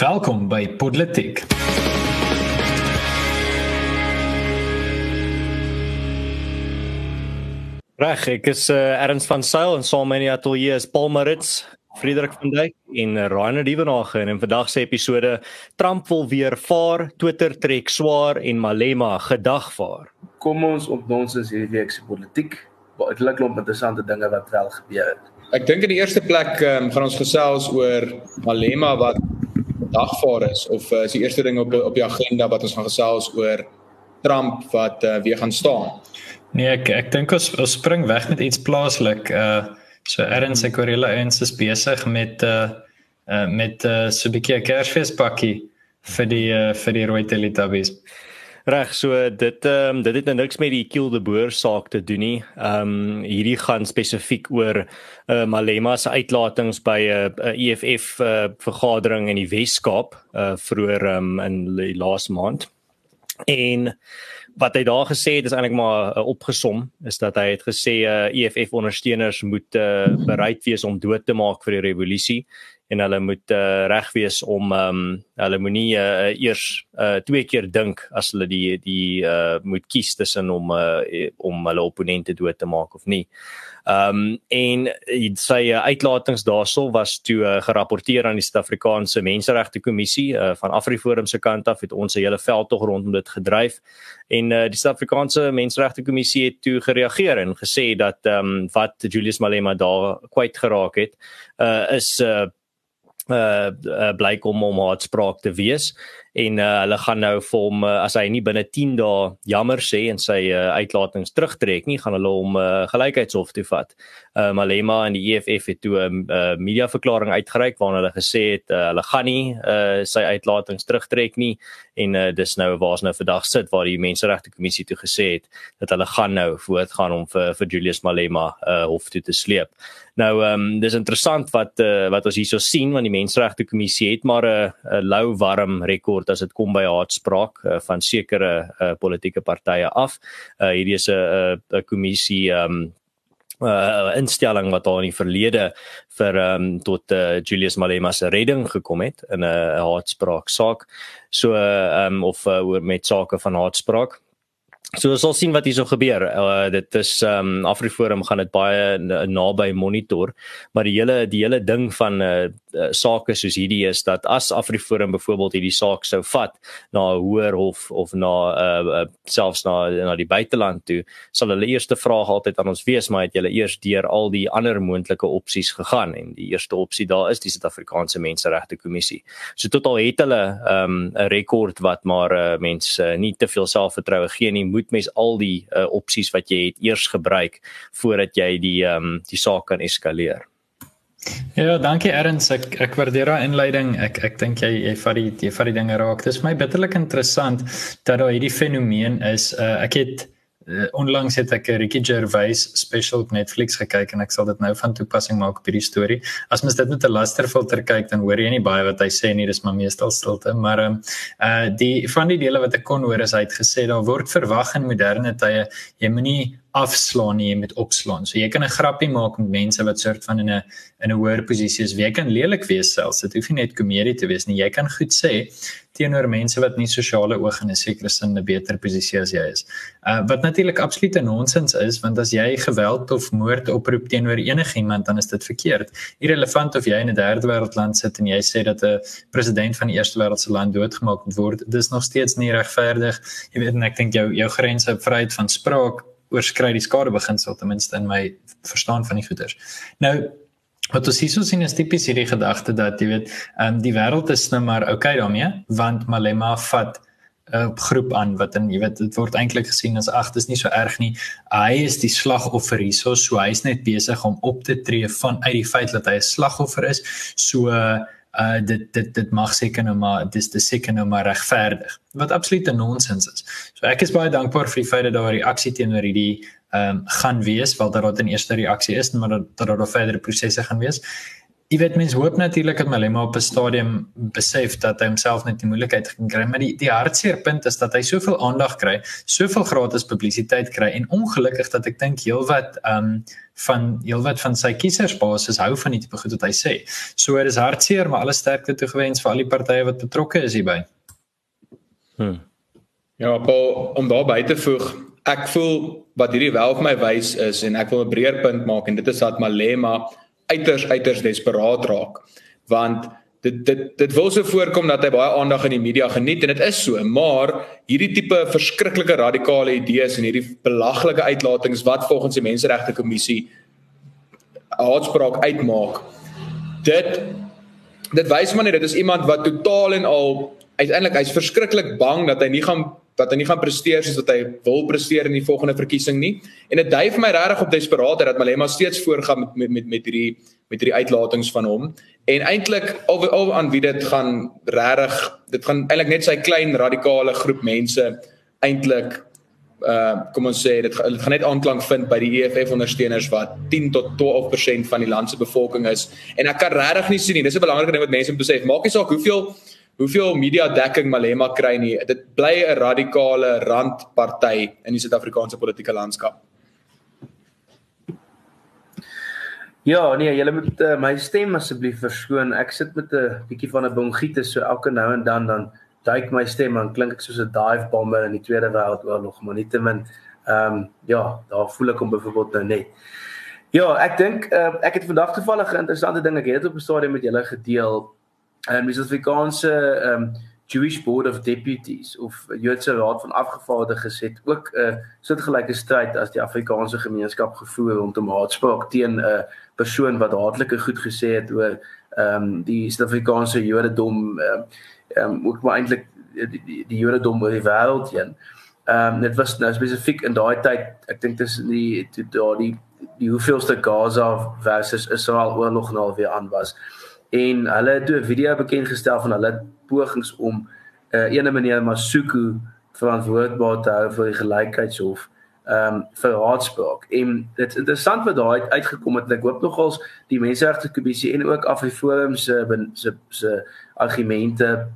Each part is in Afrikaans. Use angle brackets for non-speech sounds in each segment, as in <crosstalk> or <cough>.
Welkom by Politiek. Reg, ek is uh, Ernst van Sail en saam met my atelier is Paul Maritz, Frederik van Dijk en Rainer Dievenage en in vandag se episode Trump wil weer vaar, Twitter trek swaar en Malema gedagvaar. Kom ons ontdons ons hierdie week se politiek. Baie klomp interessante dinge wat wel gebeur het. Ek dink in die eerste plek um, gaan ons gesels oor Malema wat dagvaar is of uh, is die eerste ding op op die agenda wat ons gaan gesels oor Trump wat uh, weer gaan staan. Nee, ek ek dink ons, ons spring weg met iets plaaslik. Uh so Erns ek hoor julle eens is besig met uh, uh met uh, so 'n bietjie kersfeespakkie vir die uh, vir die rooi teletubbies. Reg, so dit ehm um, dit het nou niks met die Kiel de Boer saak te doen nie. Ehm um, hierdie gaan spesifiek oor uh, Malema se uitlatings by 'n uh, EFF uh, vergadering in die Wes-Kaap uh, vroeër um, in die laaste maand. En wat hy daar gesê het is eintlik maar uh, opgesom is dat hy het gesê uh, EFF ondersteuners moet uh, bereid wees om dood te maak vir die revolusie en hulle moet uh, reg wees om ehm um, hulle moenie uh, eers uh, twee keer dink as hulle die die uh, moet kies tussen om uh, om hulle opponente dood te maak of nie. Ehm um, en sy uitlatings daarso was toe uh, gerapporteer aan die Suid-Afrikaanse Menseregte Kommissie uh, van Afriforum se kant af het ons 'n hele veldtog rondom dit gedryf en uh, die Suid-Afrikaanse Menseregte Kommissie het toe gereageer en gesê dat ehm um, wat Julius Malema daar kwyt geraak het uh, is uh, uh, uh blyk om om haatspraak te wees en uh, hulle gaan nou vir hom uh, as hy nie binne 10 dae jammer sê en sy uh, uitlatings terugtrek nie gaan hulle hom uh, gelykheidshof toe vat. Uh, Malema en die EFF het toe 'n uh, uh, media verklaring uitgereik waarin hulle gesê het uh, hulle gaan nie uh, sy uitlatings terugtrek nie en uh, dis nou waar's nou vandag sit waar die menseregte kommissie toe gesê het dat hulle gaan nou voortgaan om vir vir Julius Malema uh, hof toe te sleep. Nou ehm um, dis interessant wat uh, wat ons hierso sien want die menseregte kommissie het maar 'n uh, lou warm rekord word as dit kom by haatspraak uh, van sekere uh, politieke partye af. Uh, hierdie is 'n 'n kommissie um uh instelling wat daar in die verlede vir ehm um, tot uh, Julius Malema se redding gekom het in 'n haatspraak saak. So ehm um, of uh, oor met sake van haatspraak. So ons sal sien wat hierso gebeur. Uh, dit is ehm um, Afriforum gaan dit baie naby monitor, maar die hele die hele ding van uh, uh, sake soos hierdie is dat as Afriforum byvoorbeeld hierdie saak sou vat na 'n hoër hof of na uh, uh, selfs na na die buiteland toe, sal hulle eerste vraag altyd aan ons wees, maar het julle eers deur al die ander moontlike opsies gegaan en die eerste opsie daar is die Suid-Afrikaanse Menseregte Kommissie. So totaal het hulle ehm, 'n um, rekord wat maar uh, mense uh, nie te veel selfvertroue gee nie moet mens al die uh, opsies wat jy het eers gebruik voordat jy die um, die saak kan eskaleer. Ja, dankie Erns. Ek ek waardeer daai inleiding. Ek ek dink jy jy vat die jy vat die dinge raak. Dit is my bitterlik interessant dat daar hierdie fenomeen is. Uh, ek het onlangs het ek 'n Ricky Gervais special op Netflix gekyk en ek sal dit nou van toepassing maak op hierdie storie. As mens dit met 'n luisterfilter kyk, dan hoor jy nie baie wat hy sê nie, dis maar meestal stilte, maar ehm uh, die van die dele wat ek kon hoor is hy het gesê daar word verwag in moderne tye jy moenie afslaan nie met opslaan. So jy kan 'n grappie maak met mense wat soort van in 'n in 'n hoër posisie is. Jy kan lelik wees selfs. Dit hoef nie net komedie te wees nie. Jy kan goed sê teenoor mense wat nie sosiale oog in 'n sekere sin 'n beter posisie as jy is. Uh wat natuurlik absolute nonsens is, want as jy geweld of moord oproep teenoor enigiemand, dan is dit verkeerd. Irrelevant of jy in 'n derde wêreldland sit en jy sê dat 'n president van die eerste wêreldse land doodgemaak word, dis nog steeds nie regverdig. Jy weet, ek dink jou jou grense vryheid van spraak oorskry die skadebeginsel ten minste in my verstaan van die goeders. Nou wat ons hierso sien is tipies hierdie gedagte dat jy weet, ehm um, die wêreld is nou maar okay daarmee want Malema vat 'n uh, groep aan wat in jy weet dit word eintlik gesien as ag dis nie so erg nie. Hy is die slagoffer hierso, so hy's net besig om op te tree van uit die feit dat hy 'n slagoffer is. So uh, uh dit dit dit mag seker nou maar dis dis seker nou maar regverdig wat absolute nonsens is. So ek is baie dankbaar vir die feit dat daar 'n reaksie teenoor hierdie ehm um, gaan wees, wel dat daar 'n eerste reaksie is, maar dat dat daar verdere prosesse gaan wees. Jy weet mense hoop natuurlik dat Malema op 'n stadium besef dat hy homself net in moeilikheid gaan kry, maar die die hartseer punt is dat hy soveel aandag kry, soveel gratis publisiteit kry en ongelukkig dat ek dink heelwat ehm um, van heelwat van sy kiesersbasis hou van die tipe goed wat hy sê. So dit is hartseer, maar alle sterkte toegewens vir al die partye wat betrokke is hierby. Hmm. Ja, Paul, om daarby te voeg, ek voel wat hierdie wel vir my wys is en ek wil 'n breër punt maak en dit is dat Malema uiters uiters desperaat raak want dit dit dit wil so voorkom dat hy baie aandag in die media geniet en dit is so maar hierdie tipe verskriklike radikale idees en hierdie belaglike uitlatings wat volgens die menseregte kommissie haatspraak uitmaak dit dit wys maar net dit is iemand wat totaal en al uiteindelik hy's verskriklik bang dat hy nie gaan dat hy nie gaan presteer soos wat hy wil presteer in die volgende verkiesing nie. En dit dui vir my regtig op desperaatheid dat Malema steeds voorgaan met met met met hierdie met hierdie uitlatings van hom. En eintlik al, al aan wie dit gaan regtig dit gaan eintlik net sy klein radikale groep mense eintlik uh kom ons sê dit, dit gaan net aanklank vind by die EFF ondersteuners wat 10 tot 12% van die land se bevolking is. En ek kan regtig nie sien nie. Dis 'n belangrike ding wat mense moet besef. Maak nie saak hoeveel hoeveel media dekking Malema kry nie. Dit bly 'n radikale randparty in die Suid-Afrikaanse politieke landskap. Ja, nee, julle moet uh, my stem asseblief verskoon. Ek sit met 'n bietjie van 'n bronchitis, so elke nou en dan dan duik my stem en klink ek soos 'n dive bomber in die Tweede Wêreldoorlog, maar nietemin ehm um, ja, daar voel ek hom byvoorbeeld nou net. Ja, ek dink uh, ek het vandag toevallig 'n interessante ding ek het op 'n stadium met julle gedeel um, die Suid-Afrikaanse um, Jewish Board of Deputies of Joodse Raad van Afgevaardigdes het ook 'n uh, soortgelyke stryd as die Afrikaanse gemeenskap gevoer rondom haatspraak teen 'n uh, persoon wat haatlike goed gesê het oor ehm um, die Suid-Afrikaanse Jodendom ehm um, ook maar eintlik die, die, die Jodendom oor die wêreld heen. Ehm um, dit was nou spesifiek in daai tyd, ek dink dis die daai die, hoeveelste Gaza versus Israel oorlog nou al weer aan was en hulle het 'n video bekend gestel van hulle pogings om 'n uh, ene meneer Masuku verantwoordbaar te hou vir die gelykheidshof ehm um, vir haatspraak. En dit is interessant wat daai uitgekom het. Ek hoop nogals die menseregte kommissie en ook Afriforum se se se argumente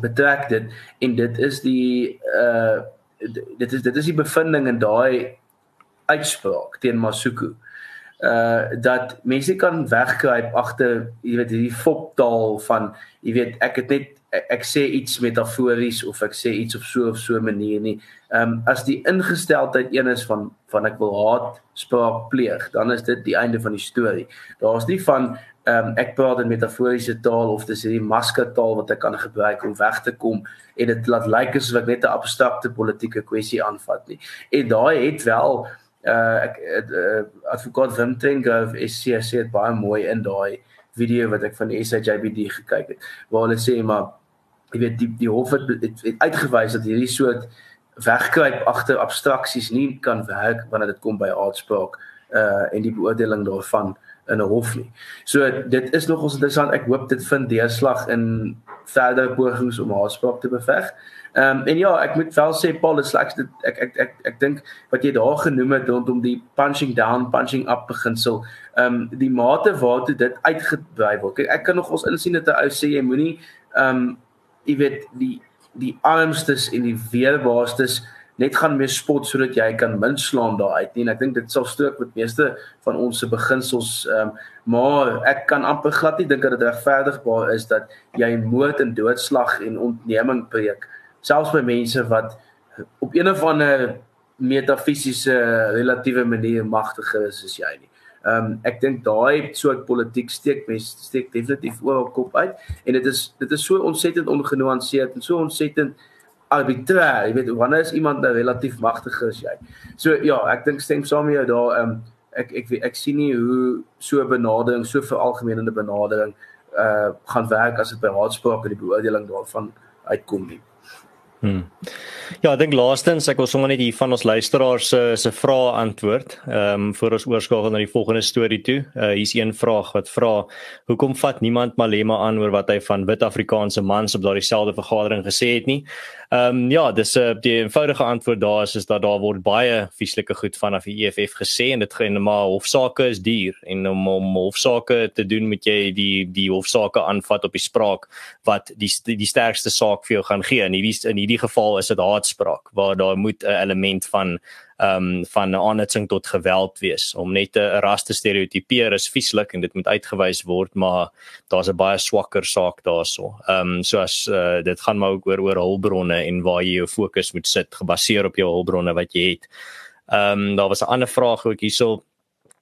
betrek dit en dit is die uh dit is dit is die bevinding in daai uitspraak teen Masuku uh dat mense kan wegkruip agter jy weet hierdie foptaal van jy weet ek het net ek, sê iets metafories of ek sê iets op so of so 'n manier nie. Ehm um, as die ingesteldheid een is van van ek wil haat spraak pleeg, dan is dit die einde van die storie. Daar's nie van ehm um, ek praat in metaforiese taal of dis hierdie maskataal wat ek kan gebruik om weg te kom en dit laat lyk asof ek net 'n abstrakte politieke kwessie aanvat nie. En daai het wel uh ek uh, advokaat Wim Tengrove SC sê dit baie mooi in daai video wat ek van die SAJBD gekyk het waar hulle sê maar jy weet die die hof het, het, het uitgewys dat hierdie soort wegkruip agter abstraksies nie kan werk wanneer dit kom by aardspraak uh en die beoordeling daarvan in 'n hof nie. So dit is nogals interessant. Ek hoop dit vind deurslag in verdere pogings om haatspraak te beveg. Ehm um, en ja, ek moet wel sê Paul is slegs dit ek ek ek ek dink wat jy daar genoem het rondom die punching down, punching up beginsel. Ehm um, die mate waartoe dit uitgebrei word. Ek, ek kan nog ons insien dat 'n ou sê jy moenie ehm um, jy weet die die armstes en die weerbaarstes net gaan meer spot sodat jy kan minslaan daar uit. En ek dink dit sal strook met meeste van ons se beginsels ehm um, maar ek kan amper glad nie dink dat dit regverdigbaar is dat jy moord en doodslag en ontneming preek selfs by mense wat op een of ander metafisiese relatiewe manier magtiger is as jy nie. Ehm um, ek dink daai soort politiek steek mense steek definitief oor op kop uit en dit is dit is so ontsettend ongenuanceerd en so ontsettend arbitrair. Jy weet wanneer is iemand nou relatief magtiger as jy? So ja, ek dink stem saam met jou daar ehm um, ek ek ek, ek sien nie hoe so 'n benadering, so 'n veralgemenende benadering uh gaan werk as dit by raadspraak en die beoordeling daarvan uitkom nie. Hmm. Ja, ek dink laastens ek wil sommer net hier van ons luisteraars se se vrae antwoord. Ehm um, voor ons oorskakel na die volgende storie toe. Uh hier's een vraag wat vra: Hoekom vat niemand Malema aan oor wat hy van wit Afrikaanse mans op daardie selfde vergadering gesê het nie? Ehm um, ja, dis 'n uh, die eenvoudige antwoord daar is is dat daar word baie vieslike goed vanaf die EFF gesê en dit gaan maar hofsaake is duur en om om hofsaake te doen moet jy die die hofsaake aanvat op die spraak wat die die sterkste saak vir jou gaan gee. En hierdie in hierdie geval is dit haatspraak waar daar moet 'n element van ehm um, van aanhitsing tot geweld wees om net 'n ras te stereotipeer is vieslik en dit moet uitgewys word maar daar's 'n baie swakker saak daarso. Ehm um, so as uh, dit gaan maar ook oor oor hulpbronne en waar jy jou fokus moet sit gebaseer op jou hulpbronne wat jy het. Ehm um, daar was 'n ander vraag ook hierso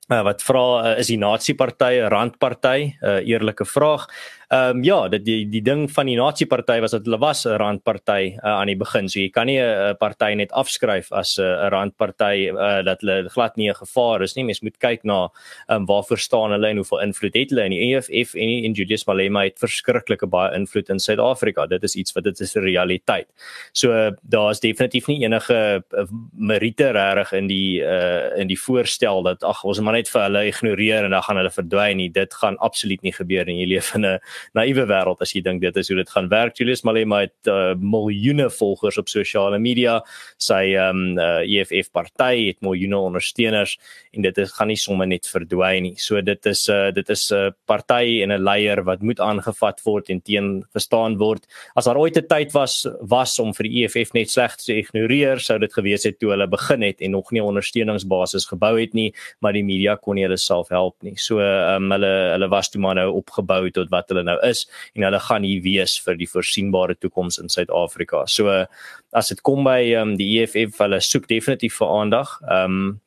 uh, wat vra uh, is die Nazi party 'n randparty? 'n uh, Eerlike vraag. Ehm um, ja, dit die die ding van die Nazi party was dat hulle was 'n randparty uh, aan die begin. So jy kan nie 'n party net afskryf as 'n uh, randparty uh, dat hulle glad nie 'n gevaar is nie. Mens moet kyk na ehm um, waarvoor staan hulle en hoeveel invloed het hulle in die EFF en in Julius Malema het verskriklike baie invloed in Suid-Afrika. Dit is iets wat dit is 'n realiteit. So uh, daar's definitief nie enige uh, meriete reg in die uh, in die voorstel dat ag ons maar net vir hulle ignoreer en dan gaan hulle verdwyn nie. Dit gaan absoluut nie gebeur in jy leef in 'n naïewe wêreld as jy dink dit is hoe dit gaan werk. Julius Malema het uh, miljoene volgers op sosiale media. Sy ehm um, uh, EFF party het miljoene ondersteuners en dit is gaan nie sommer net verdwyn nie. So dit is 'n uh, dit is 'n uh, party en 'n leier wat moet aangevat word en teen verstaan word. As daar ooit 'n tyd was was om vir die EFF net sleg te ignoreer, sou dit gewees het toe hulle begin het en nog nie 'n ondersteuningsbasis gebou het nie, maar die media kon nie hulle self help nie. So ehm um, hulle hulle was toe maar nou opgebou tot wat hulle nou is en hulle gaan hier wees vir die voorsienbare toekoms in Suid-Afrika. So as dit kom by um, die EFF, hulle soek definitief vir aandag. Ehm um,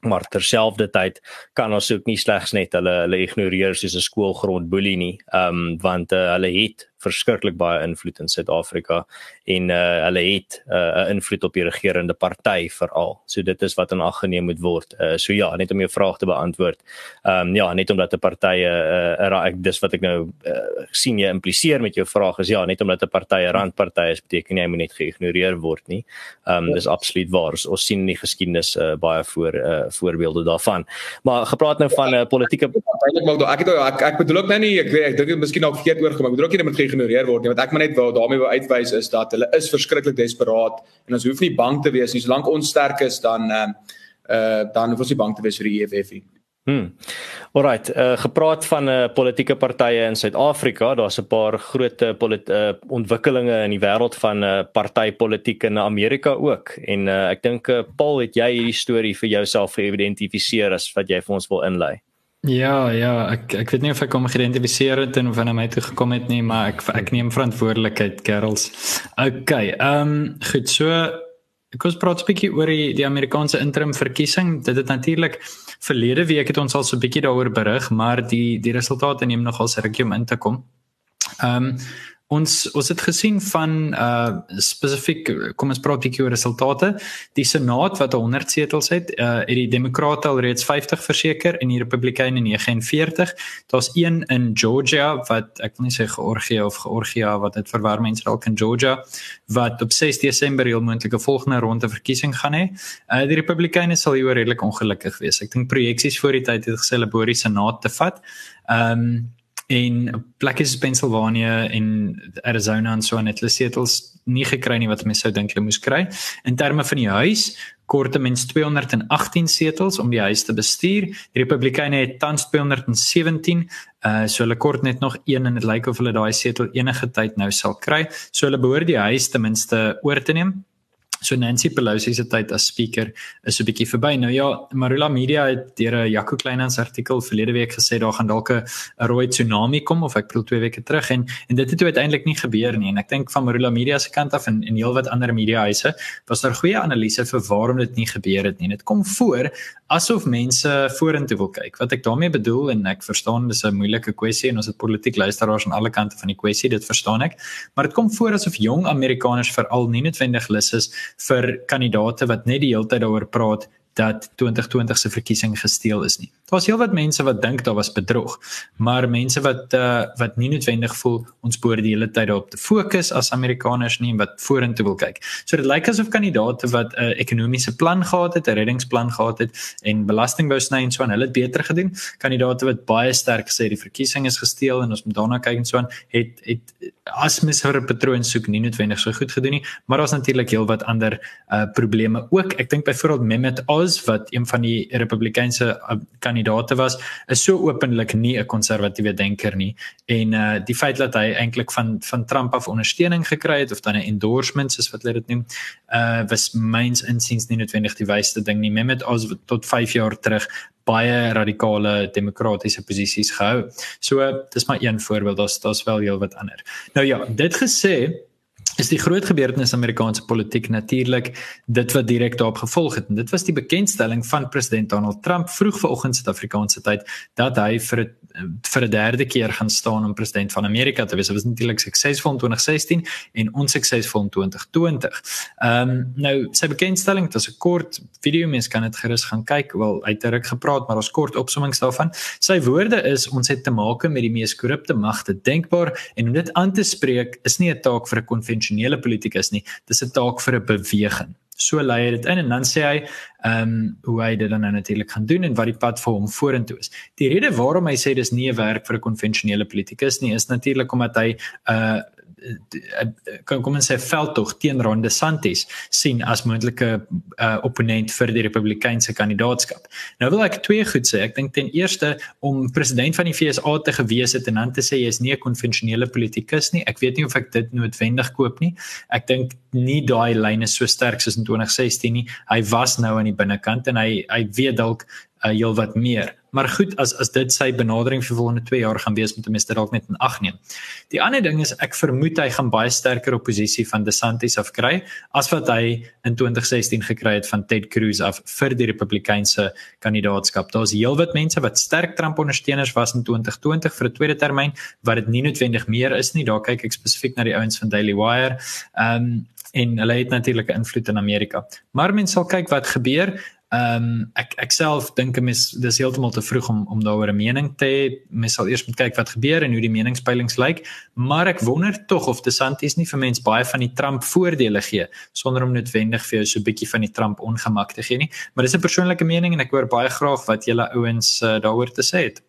maar terselfdertyd kan ons ook nie slegs net hulle hulle ignoreer soos 'n skoolgrond boelie nie. Ehm um, want uh, hulle het verskriklik baie invloed in Suid-Afrika en uh hulle het uh, 'n uh, invloed op die regerende party veral. So dit is wat in ag geneem moet word. Uh so ja, net om jou vraag te beantwoord. Ehm um, ja, net omdat 'n party 'n uh, uh, dis wat ek nou uh, sien jy impliseer met jou vraag is ja, net omdat 'n party 'n randparty is, beteken nie hy moet net geïgnoreer word nie. Ehm um, dis absoluut waar. Ons sien in die geskiedenis uh, baie voor uh voorbeelde daarvan. Maar gepraat nou van 'n uh, politieke eintlik maar ek het ek, ek bedoel ook nou nie ek weet ek dink dit miskien dalk verkeerd oorgekom. Ek bedoel ook nie met geïgnoreer word nie. Wat ek maar net wou daarmee wou uitwys is dat hulle is verskriklik desperaat en ons hoef nie bang te wees nie. Solank ons sterk is dan uh, dan hoef ons nie bang te wees vir die EFF nie. Hmm. Alright, uh gepraat van 'n uh, politieke partye in Suid-Afrika, daar's 'n paar groot uh, ontwikkelinge in die wêreld van uh partytetiek in Amerika ook. En uh ek dink uh, Paul, het jy hierdie storie vir jouself geïdentifiseer as wat jy vir ons wil inlei? Ja, ja, ek ek weet nie of ek hom geïdentifiseer het en of hy na my toe gekom het nie, maar ek ek neem verantwoordelikheid, Kerels. Okay, ehm um, goed, so ek was praat 'n bietjie oor die die Amerikaanse interim verkiesing. Dit het natuurlik verlede week het ons al so 'n bietjie daaroor berig, maar die die resultate neem nogal se rukkie om in te kom. Ehm um, ons ons het gesien van uh spesifiek kom ons praat bietjie oor resultate. Die Senaat wat 100 setels het, uh het die Demokrate alreeds 50 verseker en die Republikeine 49. Daar's een in Georgia wat ek wil nie sê Georgia of Georgia wat dit verwar mense dalk in Georgia wat op 6 Desember heel moontlik 'n volgende ronde verkiesing gaan hê. Uh die Republikeine sal hier redelik ongelukkig wees. Ek dink projeksies voor die tyd het gesê hulle behoort die Senaat te vat. Ehm um, en plekke soos Pennsylvania en Arizona en so aan het hulle setels nie gekry nie wat mense sou dink hulle moes kry. In terme van die huis kort ten minste 218 setels om die huis te bestuur. Die Republikeine het tans 217. Uh so hulle kort net nog een en dit lyk of hulle daai setel enige tyd nou sal kry. So hulle behoort die huis ten minste oor te neem. So Nancy Pelosi se tyd as speaker is so 'n bietjie verby. Nou ja, Marula Media het deur 'n Jaco Kleinhans artikel verlede week gesê daar gaan dalk 'n rooi tsunami kom of ek bedoel 2 weke terug en en dit het uiteindelik nie gebeur nie en ek dink van Marula Media se kant af en en heelwat ander media huise was daar goeie analise vir waarom dit nie gebeur het nie. Dit kom voor asof mense vorentoe wil kyk. Wat ek daarmee bedoel en ek verstaan dis 'n moeilike kwessie en ons het politiek luisteraars aan alle kante van die kwessie, dit verstaan ek. Maar dit kom voor asof jong Amerikaners veral nie noodwendig lus is vir kandidate wat net die hele tyd daaroor praat dat 2020 se verkiesing gesteel is nie. Daar's heelwat mense wat dink daar was bedrog, maar mense wat uh wat nie noodwendig voel ons behoort die hele tyd daarop te fokus as Amerikaners nie wat vorentoe wil kyk. So dit lyk asof kandidaate wat 'n uh, ekonomiese plan gehad het, 'n reddingsplan gehad het en belasting wou sny en so aan, hulle het beter gedoen. Kandidaate wat baie sterk gesê die verkiesing is gesteel en ons moet daarna kyk en so aan, het het as mens 'n patroon soek nie noodwendig so goed gedoen nie, maar daar's natuurlik heelwat ander uh probleme ook. Ek dink byvoorbeeld Mehmet Oz wat een van die Republikeinse uh, kandidate was, is so openlik nie 'n konservatiewe denker nie en uh die feit dat hy eintlik van van Trump af ondersteuning gekry het of dan 'n endorsement soos wat hulle dit noem, uh was myns insiens nie noodwendig die wysste ding nie. Mehmet Oz tot 5 jaar terug baie radikale demokratiese posisies gehou. So dis maar een voorbeeld, daar's daar's wel heelwat ander. Nou ja, dit gesê, is die groot gebeurtenis Amerikaanse politiek natuurlik dit wat direk daarop gevolg het en dit was die bekendstelling van president Donald Trump vroeg vanoggend Suid-Afrikaanse tyd dat hy vir vir 'n derde keer gaan staan om president van Amerika te wees. Dit was natuurlik suksesvol in 2016 en onsuksesvol in 2020. Ehm um, nou sy bekendstelling, dit was 'n kort video, mens kan dit gerus gaan kyk. Wel, hy het ruk gepraat, maar ons kort opsomming daarvan. Sy woorde is ons het te maak met die mees korrupte magte denkbaar en om dit aan te spreek is nie 'n taak vir 'n konvensionele politikus nie. Dis 'n taak vir 'n beweging. So lei hy dit in en dan sê hy ehm um, hoe hy dit dan nou natuurlik gaan doen en wat die pad vir hom vorentoe is. Die rede waarom hy sê dis nie 'n werk vir 'n konvensionele politikus nie is natuurlik omdat hy 'n uh, kan kom ons sê veldtog teen Ron DeSantis sien as moontlike uh, opponent vir die Republikeinse kandidaatskap. Nou wil ek twee goed sê. Ek dink ten eerste om president van die FSA te gewees het en dan te sê jy is nie 'n konvensionele politikus nie. Ek weet nie of ek dit noodwendig koop nie. Ek dink nie daai lyn is so sterk soos in 2016 nie. Hy was nou aan die binnekant en hy hy weet dalk uh, heelwat meer. Maar goed, as as dit sy benadering vir volgende 2 jaar gaan wees met 'n meester dalk net in ag neem. Die ander ding is ek vermoed hy gaan baie sterker oppositie van DeSantis af kry as wat hy in 2016 gekry het van Ted Cruz af vir die Republikeinse kandidaatskap. Daar's heelwat mense wat sterk Trump ondersteuners was in 2020 vir 'n tweede termyn wat dit nie noodwendig meer is nie. Daar kyk ek spesifiek na die ouens van Daily Wire. Ehm um, en hulle het natuurlik 'n invloed in Amerika. Maar mense sal kyk wat gebeur. Ehm um, ek ek self dink 'n mens dis heeltemal te vroeg om om daaroor 'n mening te hê. Mens sal eers moet kyk wat gebeur en hoe die meningspeilings lyk, maar ek wonder tog of DeSantis nie vir mense baie van die Trump voordele gee sonder om noodwendig vir jou so 'n bietjie van die Trump ongemak te gee nie. Maar dis 'n persoonlike mening en ek hoor baie graag wat julle ouens uh, daaroor te sê het.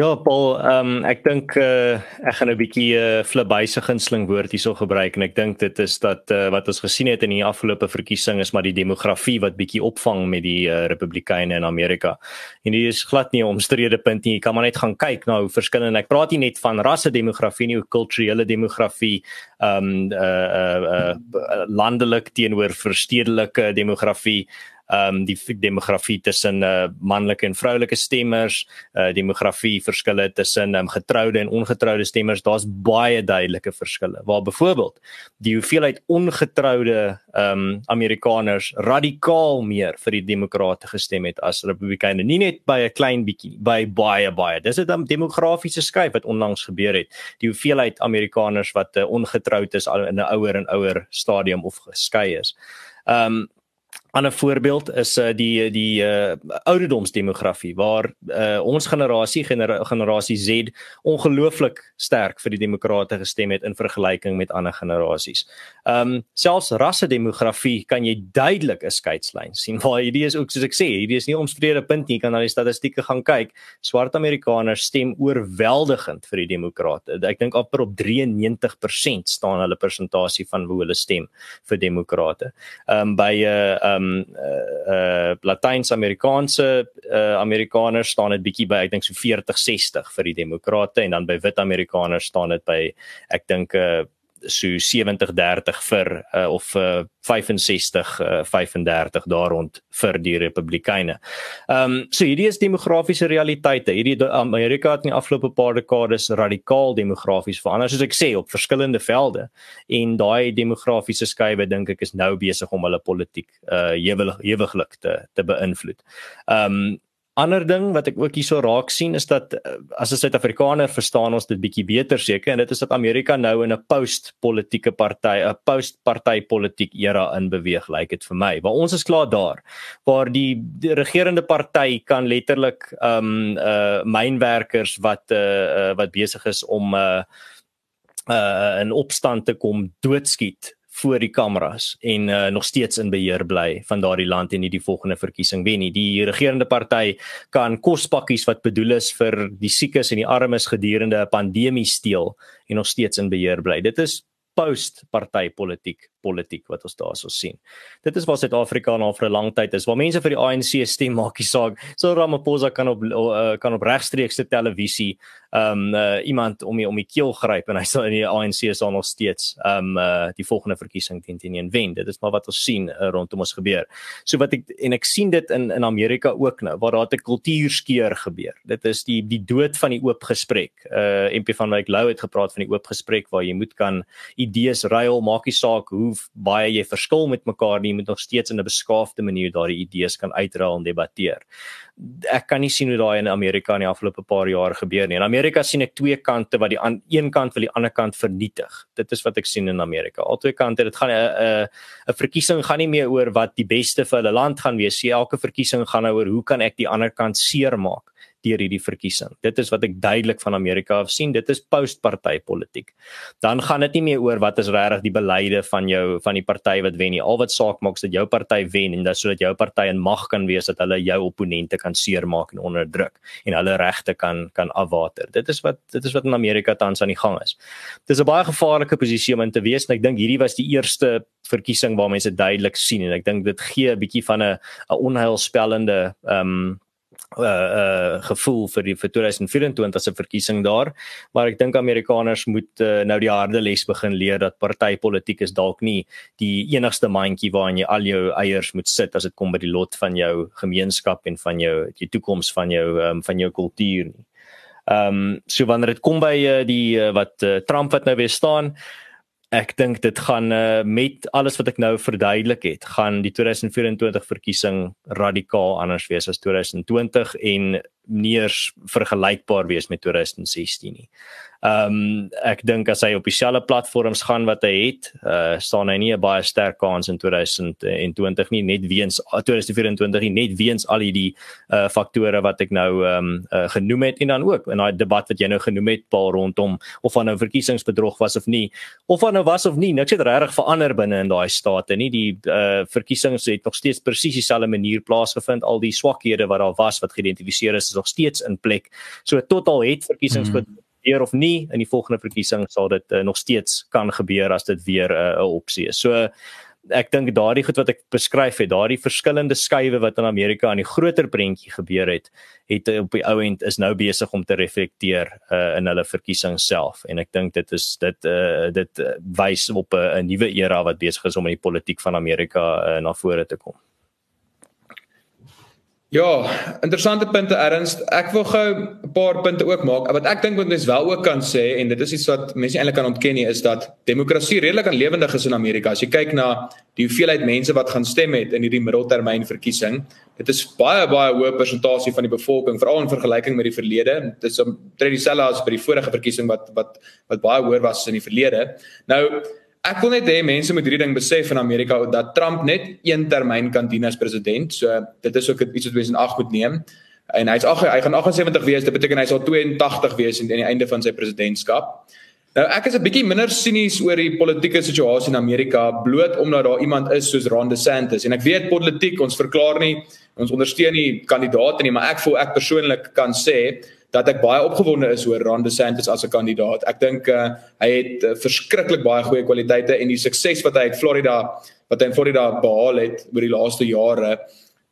Ja, Paul, um, ek dink uh, ek gaan 'n bietjie 'n uh, flibuise gunsteling woord hierso gebruik en ek dink dit is dat uh, wat ons gesien het in die afgelope verkiesing is maar die demografie wat bietjie opvang met die uh, Republikeine in Amerika. En dit is glad nie 'n omstrede punt nie. Jy kan maar net gaan kyk na hoe verskillend ek praat nie net van rasse demografie nie, hoe kulturele demografie, um, uh, uh, uh, landelik teenoor verstedelike demografie ehm um, die demografie tussen uh, manlike en vroulike stemmers, uh, demografie verskille tussen um, getroude en ongetroude stemmers, daar's baie duidelike verskille. Waar byvoorbeeld die hoeveelheid ongetroude ehm um, Amerikaners radikaal meer vir die demokrate gestem het as republikeine, nie net by 'n klein bietjie, by baie baie. Dis 'n demografiese skuif wat onlangs gebeur het. Die hoeveelheid Amerikaners wat uh, ongetroud is in 'n ouer en ouer stadium of geskei is. Ehm um, ander voorbeeld is uh, die die uh, ouderdomsdemografie waar uh, ons generasie genera generasie Z ongelooflik sterk vir die demokrate gestem het in vergelyking met ander generasies. Ehm um, selfs rassedemografie kan jy duidelik 'n skeidslyn sien <laughs> waar hierdie is ook soos ek sê, hierdie is nie omstrede punt nie, jy kan na die statistieke gaan kyk. Swart Amerikaners stem oorweldigend vir die demokrate. Ek dink amper op 93% staan hulle persentasie van hoe hulle stem vir demokrate. Ehm um, by 'n uh, ehm um, uh, uh Latyns-Amerikaanse uh Amerikaners staan dit bietjie by ek dink so 40-60 vir die demokrate en dan by wit Amerikaners staan dit by ek dink uh so 70-30 vir uh, of uh, 65 uh, 35 daar rond vir die republikeine. Ehm um, so hierdie is demografiese realiteite. Hierdie Amerika het in die afgelope paar dekades radikaal demografies verander soos ek sê op verskillende velde en daai demografiese skuwe dink ek is nou besig om hulle politiek uh ewig ewiglik te te beïnvloed. Ehm um, ander ding wat ek ook hierso raak sien is dat uh, as 'n Suid-Afrikaner verstaan ons dit bietjie beter seker en dit is dat Amerika nou in 'n post-politieke party, 'n post-party politiek era in beweeg, lyk like dit vir my. Waar ons is klaar daar waar die, die regerende party kan letterlik ehm um, uh mynwerkers wat uh, uh wat besig is om uh uh in opstand te kom doodskiet voor die kameras en uh, nog steeds in beheer bly van daardie land en nie die volgende verkiesing wen nie. Die regerende party kan kospakkies wat bedoel is vir die siekes en die armes gedurende 'n pandemie steel en nog steeds in beheer bly. Dit is post partytetiek politiek wat ons daarso sien. Dit is waar Suid-Afrika nou vir 'n lang tyd is waar mense vir die ANC stem maakie saak. So Ramaphosa kan op uh, kan op regstreekse televisie um uh, iemand om die, om die keel gryp en hy sal in die ANC is al nog steeds um uh, die volgende verkiesing teen teen een wen. Dit is maar wat ons sien uh, rondom ons gebeur. So wat ek en ek sien dit in in Amerika ook nou waar daar 'n kultuurskeer gebeur. Dit is die die dood van die oop gesprek. Uh MP van Wyk Lou het gepraat van die oop gesprek waar jy moet kan idees ruil, maakie saak hoe hoe baie jy verskil met mekaar nie, jy moet nog steeds in 'n beskaafde manier daardie idees kan uitruil en debatteer. Ek kan nie sien hoe daai in Amerika in die afgelope paar jaar gebeur nie. In Amerika sien ek twee kante wat die aan een kant wil die ander kant vernietig. Dit is wat ek sien in Amerika. Albei kante, dit gaan 'n 'n 'n verkiesing gaan nie meer oor wat die beste vir hulle land gaan wees. Elke verkiesing gaan nou oor hoe kan ek die ander kant seermaak deur hierdie verkiesing. Dit is wat ek duidelik van Amerika af sien. Dit is postpartytetiek. Dan gaan dit nie meer oor wat is regtig die beleide van jou van die party wat wen nie. Al wat saak maak is dat jou party wen en dat sodat jou party in mag kan wees dat hulle jou opponente kan seermaak en onderdruk en hulle regte kan kan afwater. Dit is wat dit is wat in Amerika tans aan die gang is. Dit is 'n baie gevaarlike posisie om in te wees en ek dink hierdie was die eerste verkiesing waar mense duidelik sien en ek dink dit gee 'n bietjie van 'n 'n onheilspellende ehm um, uh uh gevoel vir die vir 2024 se verkiesing daar maar ek dink Amerikaners moet uh, nou die harde les begin leer dat partytetiek is dalk nie die enigste mandjie waarin jy al jou eiers moet sit as dit kom by die lot van jou gemeenskap en van jou die toekoms van jou um, van jou kultuur nie. Ehm um, so wanneer dit kom by uh, die uh, wat uh, Trump wat nou weer staan Ek dink dit gaan uh, met alles wat ek nou verduidelik het, gaan die 2024 verkiesing radikaal anders wees as 2020 en nie eers vergelykbaar wees met 2016 nie. Ehm um, ek dink as hy op dieselfde platforms gaan wat hy het, uh staan hy nie 'n baie sterk kans in 2020 nie net weens 2024 nie net weens al hierdie uh faktore wat ek nou ehm um, uh, genoem het. En dan ook in daai debat wat jy nou genoem het paal rondom of van nou verkiesingsbedrog was of nie. Of van nou was of nie niks het regtig verander binne in daai state nie. Die uh verkiesings het nog steeds presies dieselfde manier plaasgevind. Al die swakhede wat daar was wat geïdentifiseer is is nog steeds in plek so tot al het verkiesingsbedrog hmm gebeur of nie in die volgende verkiesing sal dit uh, nog steeds kan gebeur as dit weer eh, 'n uh, opsie is. So ek dink daardie goed wat ek beskryf het, daardie verskillende skuwe wat in Amerika aan die groter prentjie gebeur het, het op die ou end is nou besig om te reflekteer uh, in hulle verkiesing self en ek dink dit is dit uh, dit wys op 'n uh, nuwe era wat besig is om in die politiek van Amerika uh, na vore te kom. Ja, interessante punte Ernst. Ek wil gou 'n paar punte ook maak. Wat ek dink wat mense wel ook kan sê en dit is iets wat mense eintlik kan ontken nie is dat demokrasie redelik aan lewendig is in Amerika. As jy kyk na die hoeveelheid mense wat gaan stem het in hierdie middeltermyn verkiesing, dit is baie baie hoë persentasie van die bevolking veral in vergelyking met die verlede. Dit is omtrent dieselfde as by die vorige verkiesing wat wat wat baie hoër was in die verlede. Nou Ek wil net hê mense moet hierdie ding besef in Amerika dat Trump net een termyn kan dien as president. So dit is ook iets wat mense in ag moet neem. En hy's ag hy gaan 78 wees, dit beteken hy sal 82 wees aan die einde van sy presidentskap. Nou ek is 'n bietjie minder sinies oor die politieke situasie in Amerika bloot omdat daar iemand is soos Ron DeSantis en ek weet politiek ons verklaar nie ons ondersteun nie kandidaate nie maar ek voel ek persoonlik kan sê dat ek baie opgewonde is oor Ron DeSantis as 'n kandidaat. Ek dink uh, hy het uh, verskriklik baie goeie kwaliteite en die sukses wat hy uit Florida wat hy in Florida behaal het oor die laaste jare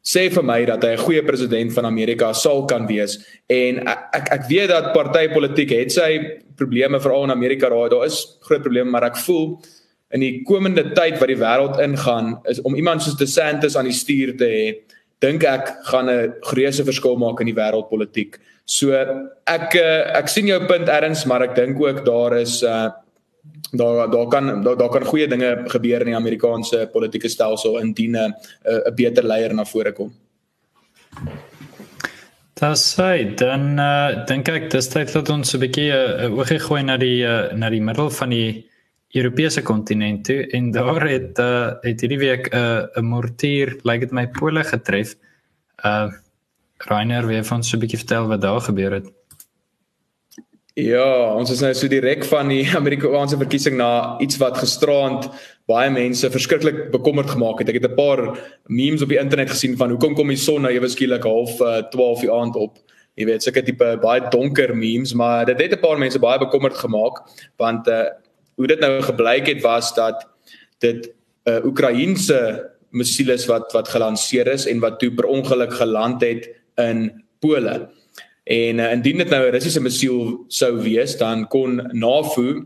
sê vir my dat hy 'n goeie president van Amerika sal kan wees en ek ek, ek weet dat partytetiek het sy probleme veral in Amerika raai daar is groot probleme maar ek voel in die komende tyd wat die wêreld ingaan is om iemand soos DeSantis aan die stuur te hê dink ek gaan 'n groot verskil maak in die wêreldpolitiek. So ek eh, ek sien jou punt erns, maar ek dink ook daar is uh daar daar kan daar, daar kan goeie dinge gebeur in die Amerikaanse politieke stelsel indien 'n 'n beter leier na vore kom. Das sê dan uh, dink ek dis tyd dat ons 'n bietjie 'n uh, oogie gooi na die uh, na die middel van die Europese kontinent toe en daar het uh, het hierdie week 'n uh, 'n mortier lyk like dit my pole getref. Uh Rainer, wie van so 'n bietjie vertel wat daar gebeur het? Ja, ons is nou so direk van die <laughs> Amerikaanse verkiesing na iets wat gisterand baie mense verskriklik bekommerd gemaak het. Ek het 'n paar memes op die internet gesien van hoekom kom die son nou ewe skielik half uh, 12 die aand op. Jy weet, sulke tipe baie donker memes, maar dit het 'n paar mense baie bekommerd gemaak want uh hoe dit nou gebleik het was dat dit 'n uh, eh, Oekraïense missiel is wat wat gelanseer is en wat toe per ongeluk geland het in Pole. En uh, indien dit nou 'n Russiese missiel sou wees, dan kon NAVO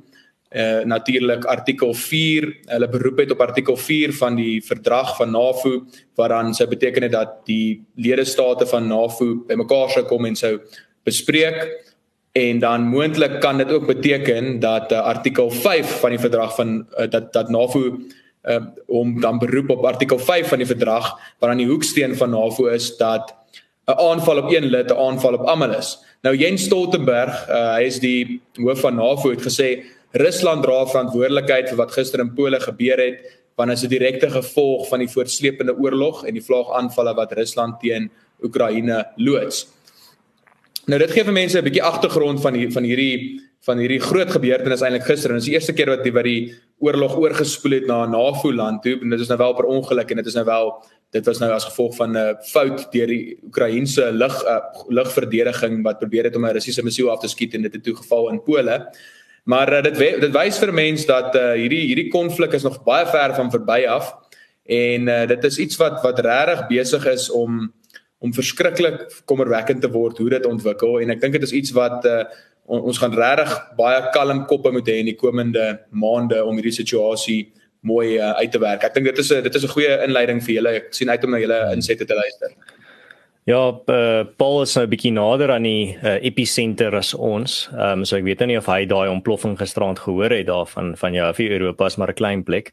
uh natuurlik artikel 4 hulle beroep het op artikel 4 van die verdrag van NAVO waaraan sou beteken het dat die ledestate van NAVO bymekaar sou kom en sou bespreek en dan moontlik kan dit ook beteken dat uh, artikel 5 van die verdrag van uh, dat dat NAVO uh, om dan beroep op artikel 5 van die verdrag waaraan die hoeksteen van NAVO is dat 'n aanval op een lid 'n aanval op almal is. Nou Jens Stoltenberg, uh, hy is die hoof van NAVO het gesê Rusland dra verantwoordelikheid vir wat gister in Pole gebeur het, want dit is 'n direkte gevolg van die voortsleepende oorlog en die vlaagaanvalle wat Rusland teen Oekraïne loods. Nou dit gee vir mense 'n bietjie agtergrond van die van hierdie van hierdie groot gebeurtenis eintlik gister en dit is die eerste keer wat die wat die oorlog oorgespoel het na 'n NAVO land toe en dit is nou wel per ongeluk en dit is nou wel dit was nou as gevolg van 'n fout deur die Oekraïense lug uh, lugverdediging wat probeer het om 'n Russiese missiel af te skiet en dit het toe geval in Pole. Maar uh, dit dit wys vir mense dat uh, hierdie hierdie konflik is nog baie ver van verby af en uh, dit is iets wat wat regtig besig is om om verskriklik kommerwekkend te word hoe dit ontwikkel en ek dink dit is iets wat uh, on, ons gaan regtig baie kalm koppe moet hê in die komende maande om hierdie situasie mooi uh, uit te werk. Ek dink dit is 'n dit is 'n goeie inleiding vir julle. Ek sien uit om na julle insette te luister. Ja, uh, Paul is nou 'n bietjie nader aan die uh, episenter as ons. Ehm um, so ek weet nou nie of hy daai ontploffing gisterand gehoor het daarvan van ja, vir Europa is maar 'n klein plek.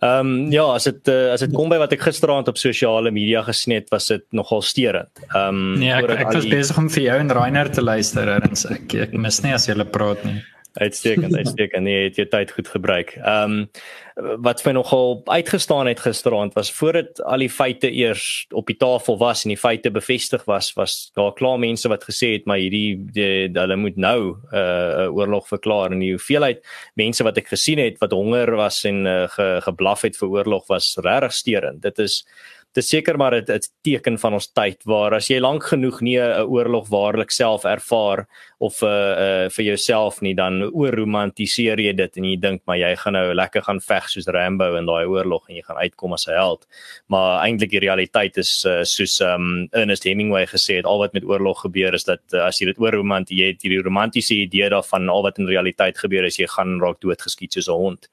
Ehm um, ja, as dit uh, as dit kom by wat ek gisterand op sosiale media gesien het, was dit nogal steurend. Ehm um, nee, ek, ek was die... besig om vir jou en Rainer te luister en ek ek mis nie as jy praat nie. Uitstekend, <laughs> uitstekend. Nee, het jy tyd goed gebruik. Ehm um, wat vir nogal uitgestaan het gisteraand was voordat al die feite eers op die tafel was en die feite bevestig was, was daar klaar mense wat gesê het maar hierdie die, hulle moet nou 'n uh, oorlog verklaar en die hoeveelheid mense wat ek gesien het wat honger was en uh, ge, geblaf het vir oorlog was regtig steurend. Dit is dit is seker maar 'n teken van ons tyd waar as jy lank genoeg nie 'n oorlog waarlik self ervaar of uh, uh, vir jouself nie dan oorromantiseer jy dit en jy dink maar jy gaan nou lekker gaan veg soos Rambo in daai oorlog en jy gaan uitkom as 'n held. Maar eintlik die realiteit is uh, soos um, Ernest Hemingway gesê het al wat met oorlog gebeur is dat uh, as jy dit oorromantiseer jy het hierdie romantiese idee daarvan al wat in realiteit gebeur is jy gaan raak doodgeskiet soos 'n hond.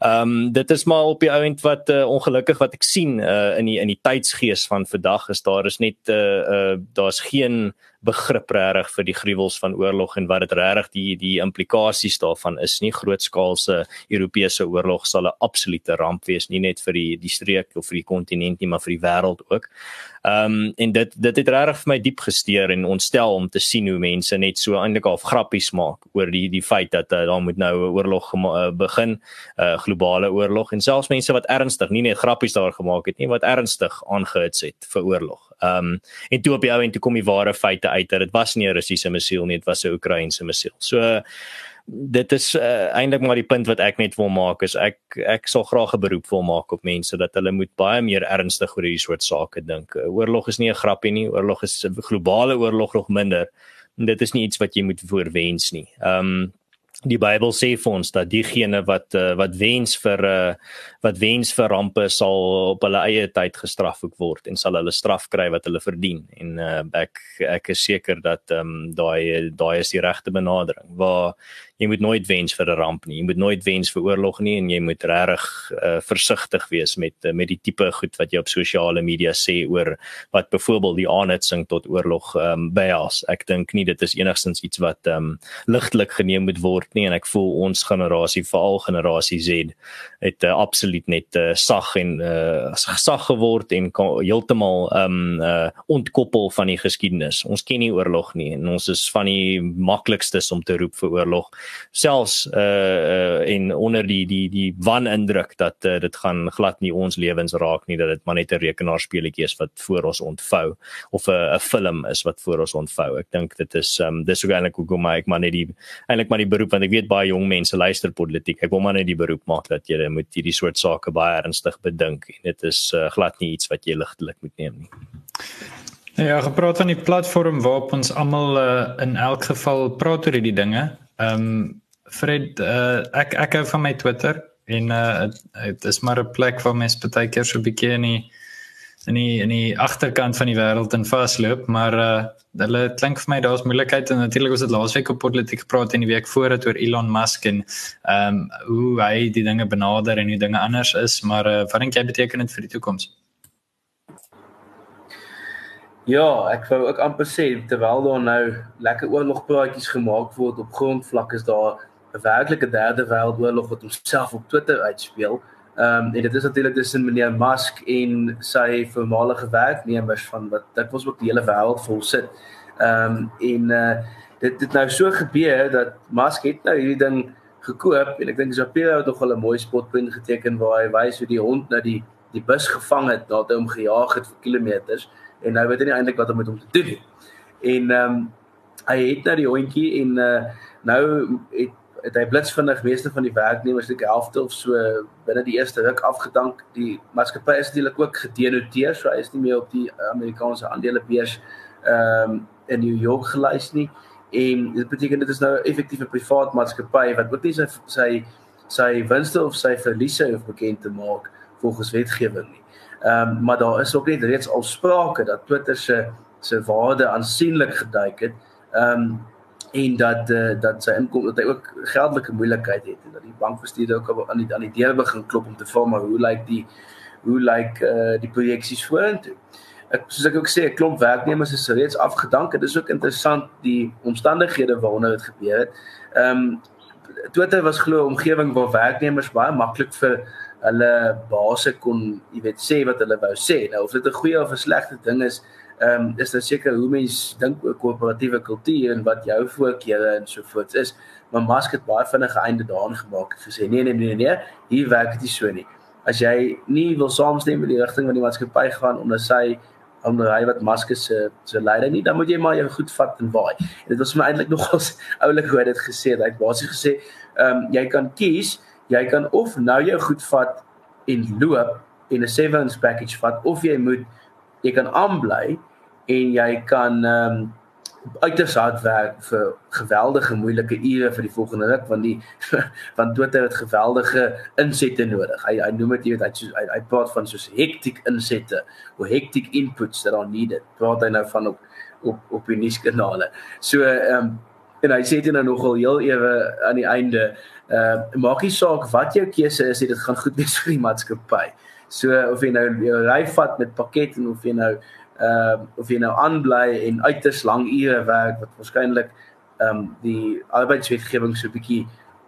Ehm um, dit is maar op die ount wat uh, ongelukkig wat ek sien uh, in die in die tydsgees van vandag is daar is net uh, uh daar's geen begrip regtig vir die gruwels van oorlog en wat dit regtig die die implikasies daarvan is nie grootskaalse Europese oorlog sal 'n absolute ramp wees nie net vir die die streek of vir die kontinent nie maar vir die wêreld ook. Ehm um, en dit dit het regtig vir my diep gesteer en ontstel om te sien hoe mense net so eintlik al grappies maak oor die die feit dat uh, daar moet nou 'n oorlog uh, begin, 'n uh, globale oorlog en selfs mense wat ernstig nie net grappies daar gemaak het nie, wat ernstig aangehits het vir oorlog. Ehm um, en toe op die ou en toe kom die ware feite uit dat dit was nie 'n Russiese missiel nie, dit was 'n Oekraïense missiel. So dit is uh, eintlik maar die punt wat ek net wil maak is ek ek sal graag 'n beroep wil maak op mense dat hulle moet baie meer ernstig oor hierdie soort sake dink. Oorlog is nie 'n grappie nie, oorlog is 'n globale oorlog nog minder. En dit is nie iets wat jy moet voorwens nie. Ehm um, die Bybel sê vir ons dat diegene wat uh, wat wens vir uh, wat wens vir rampe sal op hulle eie tyd gestraf word en sal hulle straf kry wat hulle verdien en uh, ek ek is seker dat ehm um, daai daai is die regte benadering waar jy moet nooit wens vir 'n ramp nie. Jy moet nooit wens vir oorlog nie en jy moet regtig uh, versigtig wees met uh, met die tipe goed wat jy op sosiale media sê oor wat byvoorbeeld die aanhitsing tot oorlog ehm um, behels. Ek dink nie dit is enigstens iets wat ehm um, ligtelik geneem moet word nie en ek voel ons generasie, veral generasie Z, het uh, absoluut net uh, sag en uh, sag geword en heeltemal um, uh, ontkoppel van die geskiedenis. Ons ken nie oorlog nie en ons is van die maklikstes om te roep vir oorlog selfs uh, uh en onder die die die wanindruk dat uh, dit gaan glad nie ons lewens raak nie dat dit maar net 'n rekenaarspeletjie is wat voor ons ontvou of 'n 'n film is wat voor ons ontvou. Ek dink dit is um dis ook eintlik hoekom ek maar net die eintlik maar die beroep want ek weet baie jong mense luister politiek. Ek wil maar net die beroep maak dat jy moet hierdie soort sake baie ernstig bedink en dit is uh, glad nie iets wat jy ligtelik moet neem nie. Ja, gepraat van die platform waarop ons almal uh, in elk geval praat oor hierdie dinge. Ehm um, Fred, uh, ek ek hou van my Twitter en uh, dit is maar 'n plek waar mense baie keer so 'n bietjie in die in die in die agterkant van die wêreld in vasloop, maar uh, hulle klink vir my daar's moeilikheid en natuurlik was dit laasweek op politiek gepraat en die week voor het oor Elon Musk en ehm um, hoe hy die dinge benader en hoe dinge anders is, maar uh, wat dink jy beteken dit vir die toekoms? Ja, ek wou ook amper sê terwyl daar nou lekker oorlogpraatjies gemaak word op grondvlak is daar 'n werklike derde wêreldoorlog wat homself op Twitter uitspeel. Ehm um, en dit is natuurlik tussen meneer Musk en sy voormalige werknemers van wat dit was ook die hele wêreld vol sit. Ehm um, en uh dit het nou so gebeur dat Musk het nou hierdie ding gekoop en ek dink Shapiro het nog 'n mooi spotpunt geteken waar hy wys hoe die hond nou die die bus gevang het nadat hy hom gejaag het vir kilometers en nou weet hy nie eintlik wat om met hom te doen nie. En ehm um, hy het nou die hondjie en uh, nou het het hy blitsvinnig meeste van die werknemers die helfte of so binne die eerste ruk afgedank. Die maatskappy is natuurlik ook gedenoteer, so hy is nie meer op die Amerikaanse aandelebeurs ehm um, in New York gelys nie. En dit beteken dit is nou 'n privaat maatskappy wat ook nie sy sy sy winste of sy verliese hoef bekend te maak volgens wetgewing nie. Ehm um, maar daar is ook net reeds al sprake dat Twitter se se waarde aansienlik geduik het. Ehm um, en dat uh, dat sy inkom dat hy ook geldelike moeilikheid het en dat die bankbestuurder ook aan die aan die deur begin klop om te vra maar hoe lyk die hoe lyk uh, die projeksies vorentoe. Ek soos ek ook sê 'n klomp werknemers is reeds afgedank. Dit is ook interessant die omstandighede waaronder dit gebeur het. Ehm um, Twitter was glo 'n omgewing waar werknemers baie maklik vir hulle base kon, jy weet, sê wat hulle wou sê. Nou of dit 'n goeie of 'n slegte ding is, ehm um, is dit seker hoe mens dink oor koöperatiewe kultuur en wat jou voorkeure en so voort is. Maar Musk het baie vinnig einde daaraan gemaak en gesê nee nee nee nee, hier werk dit nie so nie. As jy nie wil saamstem met die rigting wat die maatskappy gaan onder sy onder hy wat Musk se se leier nie, dan moet jy maar jou goed vat en waai. En dit was my eintlik <laughs> nogals oulik hoe dit gesê het. Hy het basies gesê, ehm um, jy kan kies jy kan of nou jou goed vat en loop en 'n severance package vat of jy moet jy kan aanbly en jy kan ehm um, uiters hard werk vir geweldige moeilike ure vir die volgende ruk want die <laughs> van Twitter het geweldige insette nodig. Hy hy noem dit jy weet hy soos, hy, hy praat van soos hectic insette of hectic inputs that are needed. Praat hy nou van op op op die nuuskanale. So ehm um, en hy sê dit nou nogal heel ewe aan die einde uh maak nie saak wat jou keuse is, dit gaan goed wees <laughs> vir die maatskappy. So of jy nou jou ry vat met pakket en of jy nou uh of jy nou aanbly en uiters lang ure werk wat waarskynlik um die arbeidswetgewing so bietjie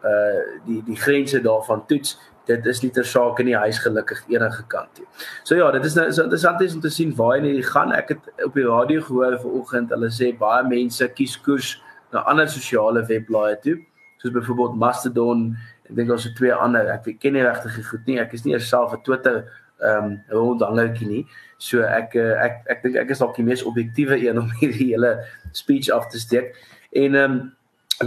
uh die die grense daarvan toets dit is nie ter sake nie hy's gelukkig enige kant toe. So ja, dit is nou so interessant is om te sien waar hy gaan. Ek het op die radio gehoor vanoggend hulle sê baie mense kies koers na ander sosiale webblaaie toe soos byvoorbeeld Mastodon, ek dink daar's twee ander. Ek ken nie regtig goed nie. Ek is nie self 'n Twitter ehm um, rondhangertjie nie. So ek eh, ek ek dink ek is dalk die mees objektiewe een om <laughs> hierdie hele speech af te steek. En ehm um,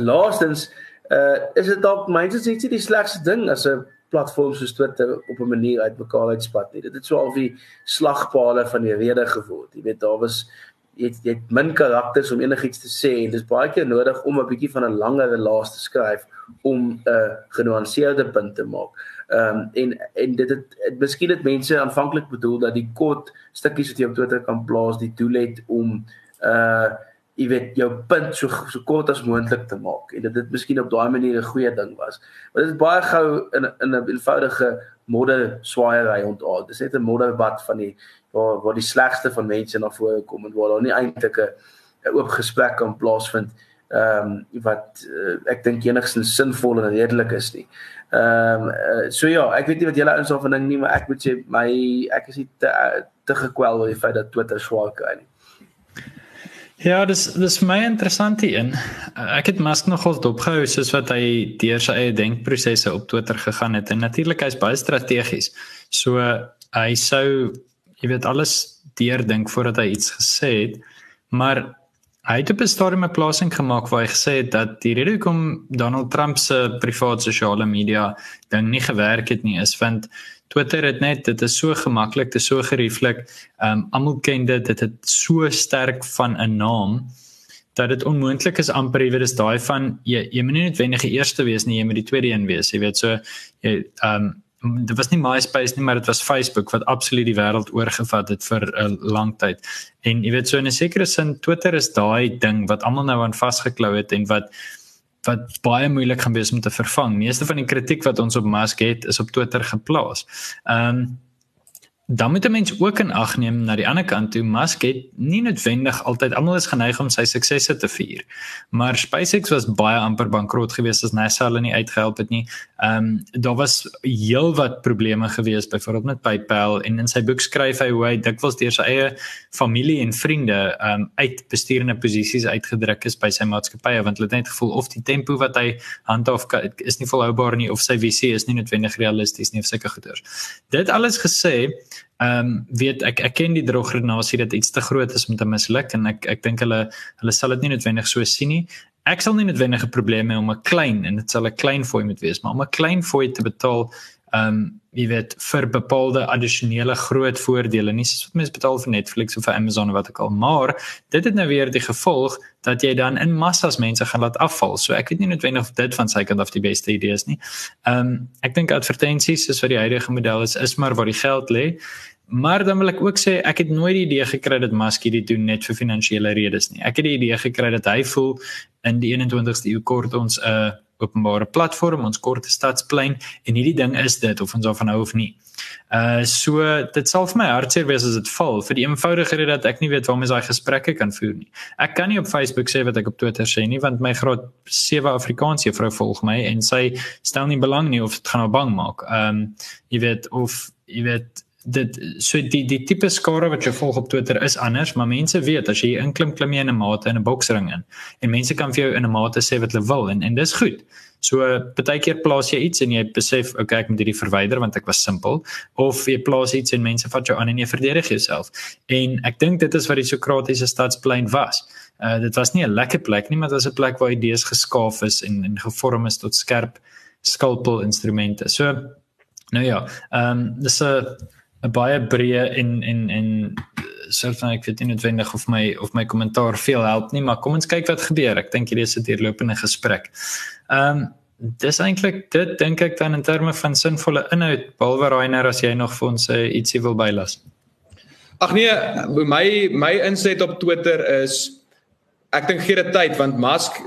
laastens uh is dit dalk myns is dit die slegste ding as 'n platform soos Twitter op 'n manier uitmekaar uitspat nie. Dit het so al die slagpale van die rede geword. Jy weet daar was jy het, jy het min karakters om enigiets te sê en dis baie keer nodig om 'n bietjie van 'n langer relaas te skryf om 'n uh, genuanceerde punt te maak. Ehm um, en en dit het, het miskien dit mense aanvanklik bedoel dat die kort stukkies wat jy op Twitter kan plaas die doel het om uh jy weet jou punt so so kort as moontlik te maak en dit dit miskien op daai manier 'n goeie ding was. Maar dit is baie gou in in 'n eenvoudige modder swaaiery ontaard. Dis net 'n modderbad van die waar waar die slegste van mense na vore kom en waar daar nie eintlik 'n oop gesprek kan plaasvind ehm um, wat uh, ek dink enigstens sinvol en redelik is nie. Ehm um, uh, so ja, ek weet nie wat julle ouens daarvan dink nie, maar ek moet sê my ek is nie te te gekwel oor die feit dat Twitter swaar kry nie. Ja, dis dis my interessant hier. Ek het Musk nogal dopgehou soos wat hy deur sy eie denkprosesse op Twitter gegaan het en natuurlik hy's baie strategies. So hy sou jy weet alles deurdink voordat hy iets gesê het. Maar hy het op 'n stadium 'n plasing gemaak waar hy gesê het dat die rede hoekom Donald Trump se privaat sosiale media ding nie gewerk het nie is want Twitter het net dit is so gemaklik, dit is so gerieflik. Um, almal ken dit, dit het so sterk van 'n naam dat dit onmoontlik is amper jy weet dis daai van jy jy moet nie noodwendig die eerste wees nie, jy moet die tweede een wees. Jy weet so jy um, dit was nie MySpace nie, maar dit was Facebook wat absoluut die wêreld oorgevat het vir 'n lang tyd. En jy weet so in 'n sekere sin Twitter is daai ding wat almal nou aan vasgeklou het en wat wat baie moeilik gaan wees om te vervang. Meeste van die kritiek wat ons op Musk het, is op Twitter geplaas. Ehm um, dan moet 'n mens ook in ag neem na die ander kant toe Musk het nie noodwendig altyd almal is geneig om sy suksesse te vier. Maar SpaceX was baie amper bankrot geweest as NASA hulle nie uitgehelp het nie. Ehm um, daar was heelwat probleme geweest byvoorbeeld met PayPal en in sy boek skryf hy hoe hy dikwels deur sy eie familie en vriende ehm um, uit bestuurende posisies uitgedruk is by sy maatskappye want hulle het net gevoel of die tempo wat hy handhaaf is nie volhoubaar nie of sy visie is nie noodwendig realisties nie of sulke goeders. Dit alles gesê Ehm um, weet ek ek ken die droogredenasie dat iets te groot is om te misluk en ek ek dink hulle hulle sal dit nie noodwendig so sien nie. Ek sal nie noodwendig 'n probleem hê om 'n klein en dit sal 'n klein fooi moet wees, maar om 'n klein fooi te betaal ehm um, jy weet vir bepaalde addisionele groot voordele nie soos wat mense betaal vir Netflix of vir Amazon of wat ook al maar dit het nou weer die gevolg dat jy dan in massas mense gaan laat afval. So ek weet nie noodwendig of dit van sy kant af die beste idee is nie. Ehm um, ek dink advertensies soos wat die huidige model is is maar waar die geld lê. Maar dan wil ek ook sê ek het nooit die idee gekry dat Musk hierdie doen net vir finansiële redes nie. Ek het die idee gekry dat hy voel in die 21ste eeu kort ons 'n uh, openbare platform, ons korte stadsplein en hierdie ding is dit of ons daarvan hou of nie. Uh so dit sal vir my hartseer wees as dit val vir die eenvoudige rede dat ek nie weet waarmee daai gesprekke kan voer nie. Ek kan nie op Facebook sê wat ek op Twitter sê nie want my graad 7 Afrikaanse vrou volg my en sy stel nie belang nie of dit gaan haar bang maak. Um jy weet of jy weet dit so die die tipe skare wat jy volg op Twitter is anders, maar mense weet as jy inklim klim jy in 'n mate in 'n boksring in en mense kan vir jou in 'n mate sê wat hulle wil en en dis goed. So baie keer plaas jy iets en jy besef okay ek moet hierdie verwyder want ek was simpel of jy plaas iets en mense vat jou aan en jy verdedig jouself. En ek dink dit is wat die Sokratiese stadsplein was. Uh dit was nie 'n lekker plek nie, maar dit was 'n plek waar idees geskaaf is en en gevorm is tot skerp skalpel instrumente. So nou ja, ehm um, dis 'n 'n baie breë en en en soort van ek weet nie noodwendig of my of my kommentaar veel help nie, maar kom ons kyk wat gebeur. Ek dink hierdie is 'n deurlopende gesprek. Ehm um, dis eintlik dit dink ek dan in terme van sinvolle inhoud behalwe Rainer as jy nog vir ons uh, ietsie wil bylas. Ag nee, my my inset op Twitter is ek dink gee dit tyd want Musk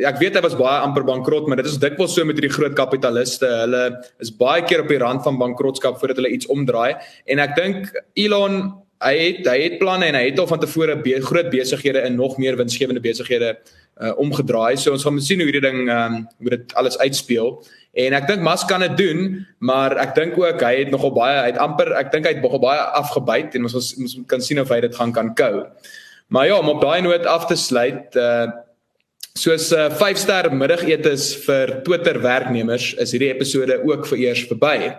ek weet hy was baie amper bankrot maar dit is dikwels so met hierdie groot kapitaliste. Hulle is baie keer op die rand van bankrotskap voordat hulle iets omdraai. En ek dink Elon hy het hy het planne en hy het al van tevore be, groot besighede in nog meer winsgewende besighede uh, omgedraai. So ons gaan moet sien hoe hierdie ding um, hoe dit alles uitspeel. En ek dink Musk kan dit doen maar ek dink ook hy het nogal baie hy het amper ek dink hy het nogal baie afgebyt en ons ons kan sien of hy dit gaan kan kou Maar ja, om op daai noot af te sluit, uh soos 'n uh, 5-ster middagetes vir Twitter werknemers is hierdie episode ook vereers verby.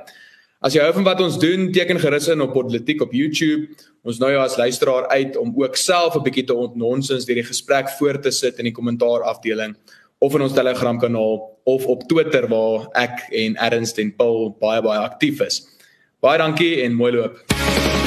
As jy hou van wat ons doen, teken gerus in op Politiek op YouTube. Ons nooi jou as luisteraar uit om ook self 'n bietjie te ontnonsens deur die gesprek voort te sit in die kommentaar afdeling of in ons Telegram kanaal of op Twitter waar ek en Ernst en Paul baie baie aktief is. Baie dankie en mooi loop.